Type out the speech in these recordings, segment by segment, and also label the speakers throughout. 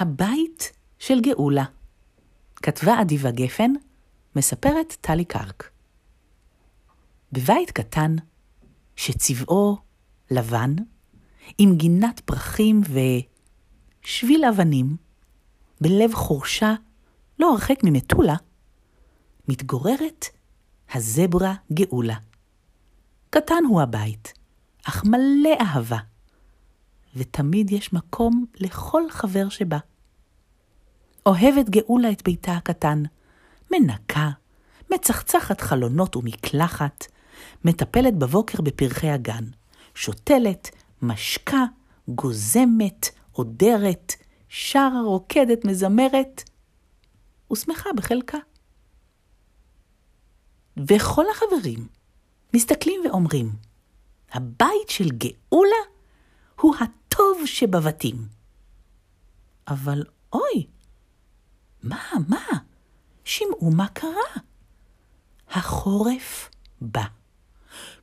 Speaker 1: הבית של גאולה. כתבה אדיבה גפן, מספרת טלי קרק. בבית קטן, שצבעו לבן, עם גינת פרחים ושביל אבנים, בלב חורשה לא הרחק ממטולה, מתגוררת הזברה גאולה. קטן הוא הבית, אך מלא אהבה, ותמיד יש מקום לכל חבר שבא. אוהבת גאולה את ביתה הקטן, מנקה, מצחצחת חלונות ומקלחת, מטפלת בבוקר בפרחי הגן, שותלת, משקה, גוזמת, עודרת, שרה, רוקדת, מזמרת, ושמחה בחלקה. וכל החברים מסתכלים ואומרים, הבית של גאולה הוא הטוב שבבתים. אבל אוי, מה, מה? שמעו מה קרה. החורף בא.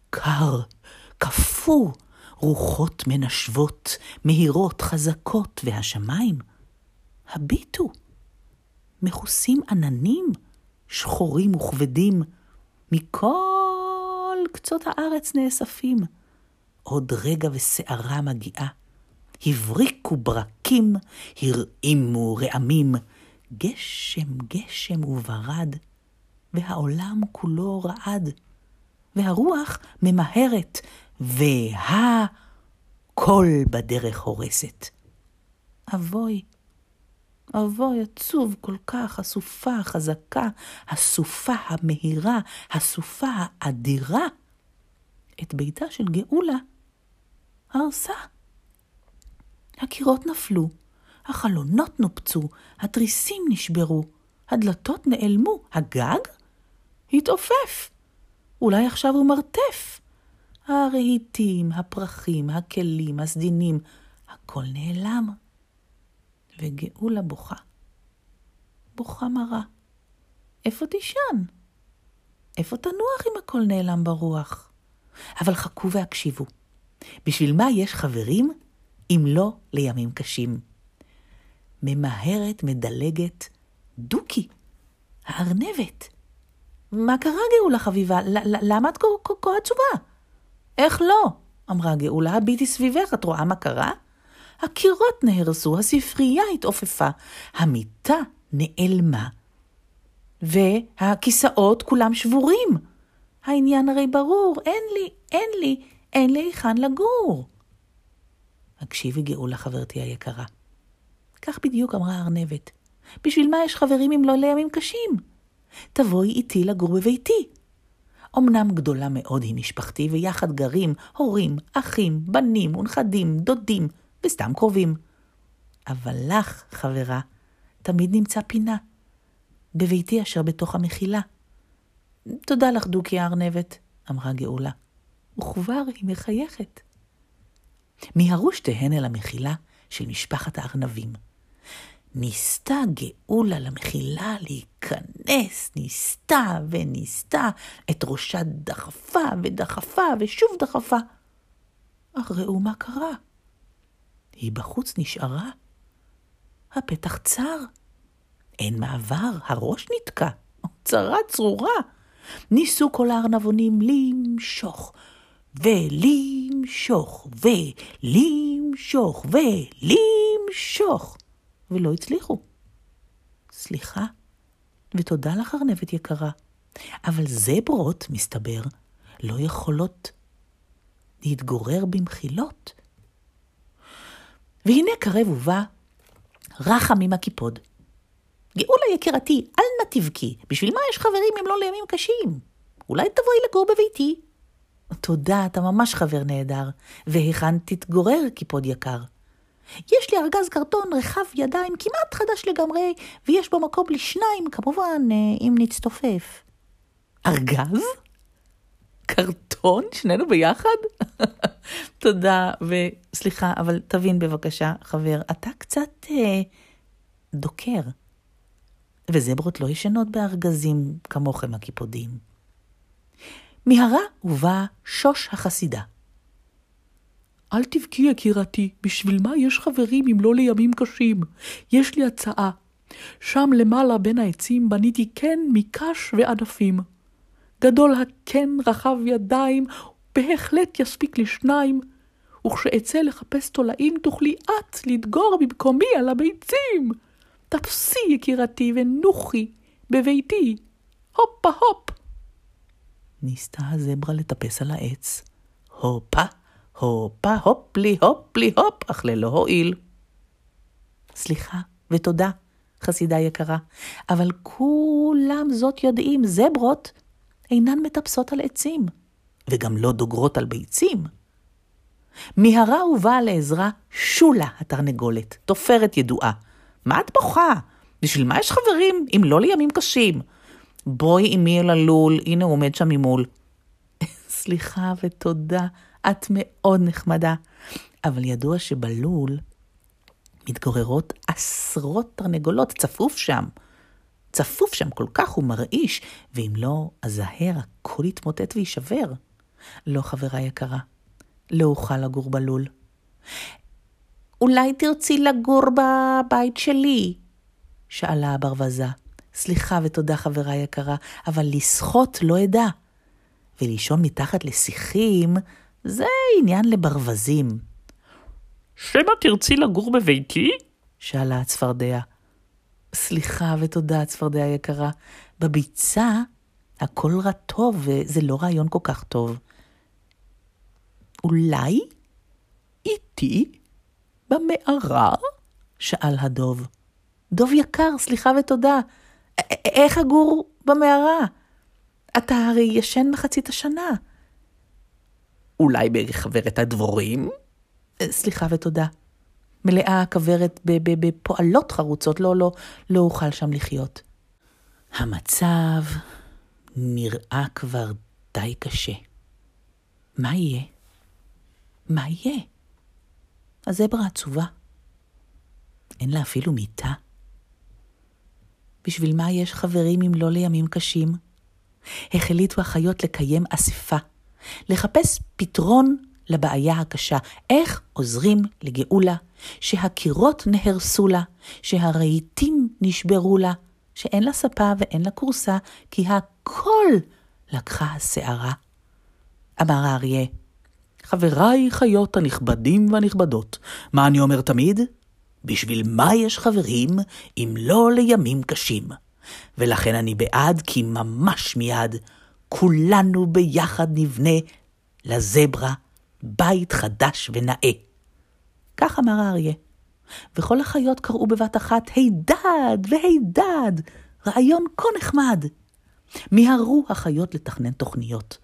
Speaker 1: קר, קפוא, רוחות מנשבות, מהירות, חזקות, והשמיים, הביטו, מכוסים עננים, שחורים וכבדים, מכל קצות הארץ נאספים. עוד רגע וסערה מגיעה. הבריקו ברקים, הרעימו רעמים, גשם גשם וברד, והעולם כולו רעד, והרוח ממהרת, והכל בדרך הורסת. אבוי, אבוי, עצוב כל כך, הסופה החזקה, הסופה המהירה, הסופה האדירה. את ביתה של גאולה הרסה. הקירות נפלו, החלונות נופצו, התריסים נשברו, הדלתות נעלמו, הגג התעופף. אולי עכשיו הוא מרתף. הרהיטים, הפרחים, הכלים, הסדינים, הכל נעלם. וגאולה בוכה. בוכה מרה. איפה תישן? איפה תנוח אם הכל נעלם ברוח? אבל חכו והקשיבו. בשביל מה יש חברים אם לא לימים קשים? ממהרת, מדלגת, דוקי, הארנבת. מה קרה, גאולה חביבה? למה את כה עצובה? איך לא? אמרה גאולה, הביטי סביבך, את רואה מה קרה? הקירות נהרסו, הספרייה התעופפה, המיטה נעלמה, והכיסאות כולם שבורים. העניין הרי ברור, אין לי, אין לי, אין לי היכן לגור. הקשיבי גאולה, חברתי היקרה. כך בדיוק אמרה הארנבת. בשביל מה יש חברים אם לא לימים קשים? תבואי איתי לגור בביתי. אמנם גדולה מאוד היא משפחתי, ויחד גרים הורים, אחים, בנים ונכדים, דודים, וסתם קרובים. אבל לך, חברה, תמיד נמצא פינה. בביתי אשר בתוך המחילה. תודה לך, דוקי הארנבת, אמרה גאולה, וכבר היא מחייכת. מיהרו שתיהן אל המחילה של משפחת הארנבים. ניסתה גאולה למחילה להיכנס, ניסתה וניסתה, את ראשה דחפה ודחפה ושוב דחפה. אך ראו מה קרה. היא בחוץ נשארה. הפתח צר. אין מעבר, הראש נתקע. צרה צרורה. ניסו כל הארנבונים למשוך, ולמשוך, ולמשוך, ולמשוך. ולא הצליחו. סליחה, ותודה לך, ארנבת יקרה, אבל זברות, מסתבר, לא יכולות להתגורר במחילות. והנה קרב ובא רחמים הקיפוד. גאולה יקירתי, אל נא תבכי, בשביל מה יש חברים אם לא לימים קשים? אולי תבואי לגור בביתי. תודה, אתה ממש חבר נהדר, והיכן תתגורר, קיפוד יקר? יש לי ארגז קרטון רחב ידיים כמעט חדש לגמרי, ויש בו מקום לשניים, כמובן, אה, אם נצטופף. ארגז? קרטון? שנינו ביחד? תודה, וסליחה, אבל תבין בבקשה, חבר, אתה קצת אה, דוקר. וזברות לא ישנות בארגזים כמוכם הקיפודים. מהרה ובאה שוש החסידה.
Speaker 2: אל תבכי, יקירתי, בשביל מה יש חברים אם לא לימים קשים? יש לי הצעה. שם למעלה בין העצים בניתי קן מקש ועדפים. גדול הקן, רחב ידיים, בהחלט יספיק לשניים, וכשאצא לחפש תולעים תוכלי את לדגור במקומי על הביצים. תפסי, יקירתי, ונוחי בביתי. הופה הופ.
Speaker 1: ניסתה הזברה לטפס על העץ. הופה, הופה, הופ לי, הופ לי, הופ, אך ללא הועיל. סליחה ותודה, חסידה יקרה, אבל כולם זאת יודעים, זברות אינן מטפסות על עצים, וגם לא דוגרות על ביצים. מהרה ובאה לעזרה שולה התרנגולת, תופרת ידועה. מה את בוכה? בשביל מה יש חברים אם לא לימים קשים? בואי עמי אל הלול, הנה הוא עומד שם ממול. סליחה ותודה, את מאוד נחמדה. אבל ידוע שבלול מתגוררות עשרות תרנגולות, צפוף שם. צפוף שם כל כך ומרעיש, ואם לא, הזהר הכל יתמוטט ויישבר. לא, חברה יקרה, לא אוכל לגור בלול. אולי תרצי לגור בבית שלי? שאלה הברווזת. סליחה ותודה, חברה יקרה, אבל לשחות לא אדע. ולישון מתחת לשיחים זה עניין לברווזים.
Speaker 2: שמא תרצי לגור בביתי?
Speaker 1: שאלה הצפרדע. סליחה ותודה, הצפרדע יקרה. בביצה הכל רע טוב, וזה לא רעיון כל כך טוב. אולי איתי במערה? שאל הדוב. דוב יקר, סליחה ותודה. איך אגור במערה? אתה הרי ישן מחצית השנה.
Speaker 2: אולי בכוורת הדבורים?
Speaker 1: סליחה ותודה. מלאה הכוורת בפועלות חרוצות, לא, לא, לא אוכל שם לחיות. המצב נראה כבר די קשה. מה יהיה? מה יהיה? הזברה עצובה. אין לה אפילו מיטה. בשביל מה יש חברים אם לא לימים קשים? החליטו החיות לקיים אספה, לחפש פתרון לבעיה הקשה, איך עוזרים לגאולה, שהקירות נהרסו לה, שהרהיטים נשברו לה, שאין לה ספה ואין לה כורסה, כי הכל לקחה הסערה. אמר האריה,
Speaker 2: חבריי חיות הנכבדים והנכבדות, מה אני אומר תמיד? בשביל מה יש חברים אם לא לימים קשים? ולכן אני בעד כי ממש מיד כולנו ביחד נבנה לזברה בית חדש ונאה. כך אמר האריה. וכל החיות קראו בבת אחת, הידד והידד, רעיון כה נחמד. מיהרו החיות לתכנן תוכניות.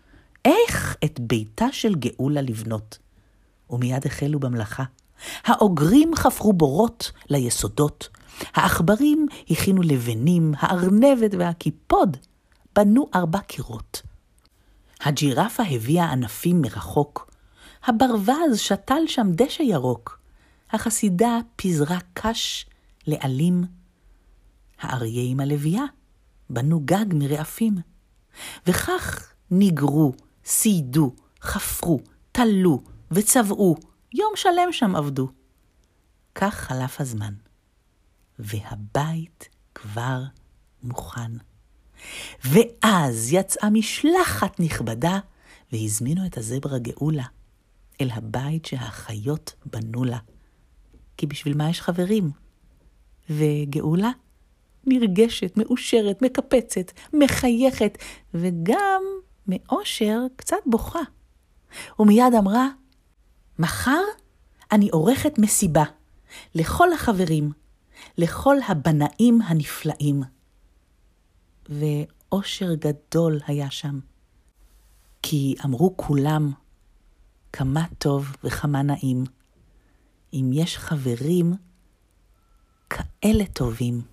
Speaker 2: איך את ביתה של גאולה לבנות? ומיד החלו במלאכה. האוגרים חפרו בורות ליסודות, העכברים הכינו לבנים, הארנבת והקיפוד בנו ארבע קירות. הג'ירפה הביאה ענפים מרחוק, הברווז שתל שם דשא ירוק, החסידה פיזרה קש לעלים. האריה עם הלוויה בנו גג מרעפים, וכך ניגרו, סיידו, חפרו, תלו וצבעו, יום שלם שם עבדו. כך חלף הזמן, והבית כבר מוכן. ואז יצאה משלחת נכבדה, והזמינו את הזברה גאולה אל הבית שהחיות בנו לה. כי בשביל מה יש חברים? וגאולה נרגשת, מאושרת, מקפצת, מחייכת, וגם מאושר קצת בוכה. ומיד אמרה, מחר אני עורכת מסיבה לכל החברים, לכל הבנאים הנפלאים. ואושר גדול היה שם, כי אמרו כולם, כמה טוב וכמה נעים, אם יש חברים כאלה טובים.